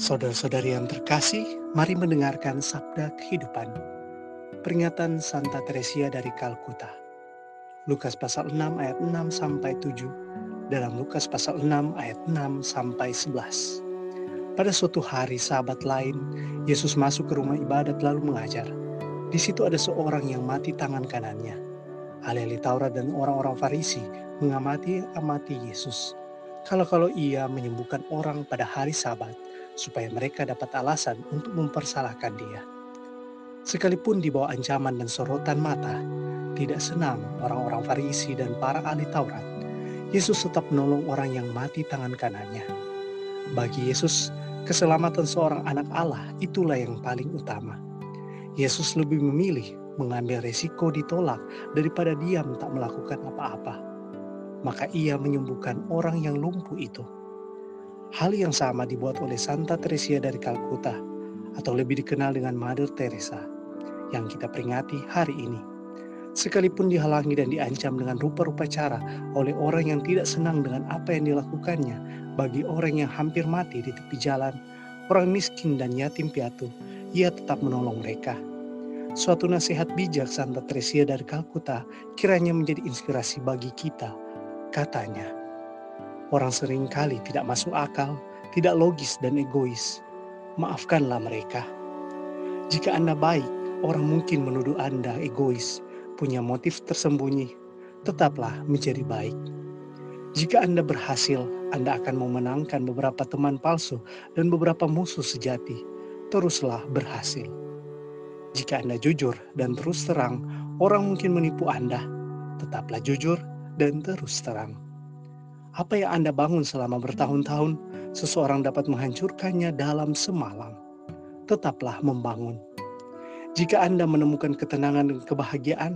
Saudara-saudari yang terkasih, mari mendengarkan sabda kehidupan. Peringatan Santa Teresia dari Kalkuta. Lukas pasal 6 ayat 6 sampai 7 dalam Lukas pasal 6 ayat 6 sampai 11. Pada suatu hari sahabat lain, Yesus masuk ke rumah ibadat lalu mengajar. Di situ ada seorang yang mati tangan kanannya. Ahli-ahli Taurat dan orang-orang Farisi mengamati amati Yesus. Kalau-kalau ia menyembuhkan orang pada hari Sabat, supaya mereka dapat alasan untuk mempersalahkan dia. Sekalipun di bawah ancaman dan sorotan mata, tidak senang orang-orang Farisi dan para ahli Taurat, Yesus tetap menolong orang yang mati tangan kanannya. Bagi Yesus, keselamatan seorang anak Allah itulah yang paling utama. Yesus lebih memilih mengambil resiko ditolak daripada diam tak melakukan apa-apa. Maka ia menyembuhkan orang yang lumpuh itu Hal yang sama dibuat oleh Santa Teresia dari Kalkuta atau lebih dikenal dengan Mother Teresa yang kita peringati hari ini. Sekalipun dihalangi dan diancam dengan rupa-rupa cara oleh orang yang tidak senang dengan apa yang dilakukannya bagi orang yang hampir mati di tepi jalan, orang miskin dan yatim piatu, ia tetap menolong mereka. Suatu nasihat bijak Santa Teresia dari Kalkuta kiranya menjadi inspirasi bagi kita. Katanya, Orang sering kali tidak masuk akal, tidak logis dan egois. Maafkanlah mereka. Jika Anda baik, orang mungkin menuduh Anda egois, punya motif tersembunyi. Tetaplah menjadi baik. Jika Anda berhasil, Anda akan memenangkan beberapa teman palsu dan beberapa musuh sejati. Teruslah berhasil. Jika Anda jujur dan terus terang, orang mungkin menipu Anda. Tetaplah jujur dan terus terang. Apa yang Anda bangun selama bertahun-tahun, seseorang dapat menghancurkannya dalam semalam. Tetaplah membangun. Jika Anda menemukan ketenangan dan kebahagiaan,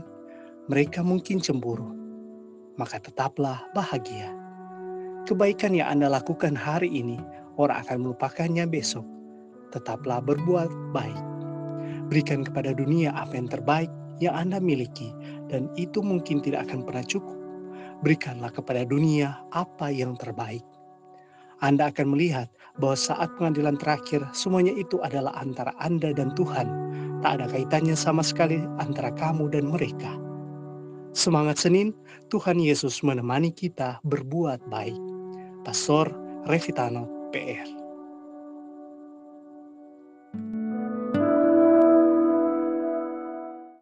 mereka mungkin cemburu. Maka tetaplah bahagia. Kebaikan yang Anda lakukan hari ini, orang akan melupakannya besok. Tetaplah berbuat baik. Berikan kepada dunia apa yang terbaik yang Anda miliki, dan itu mungkin tidak akan pernah cukup berikanlah kepada dunia apa yang terbaik. Anda akan melihat bahwa saat pengadilan terakhir, semuanya itu adalah antara Anda dan Tuhan. Tak ada kaitannya sama sekali antara kamu dan mereka. Semangat Senin, Tuhan Yesus menemani kita berbuat baik. Pastor Revitano, PR.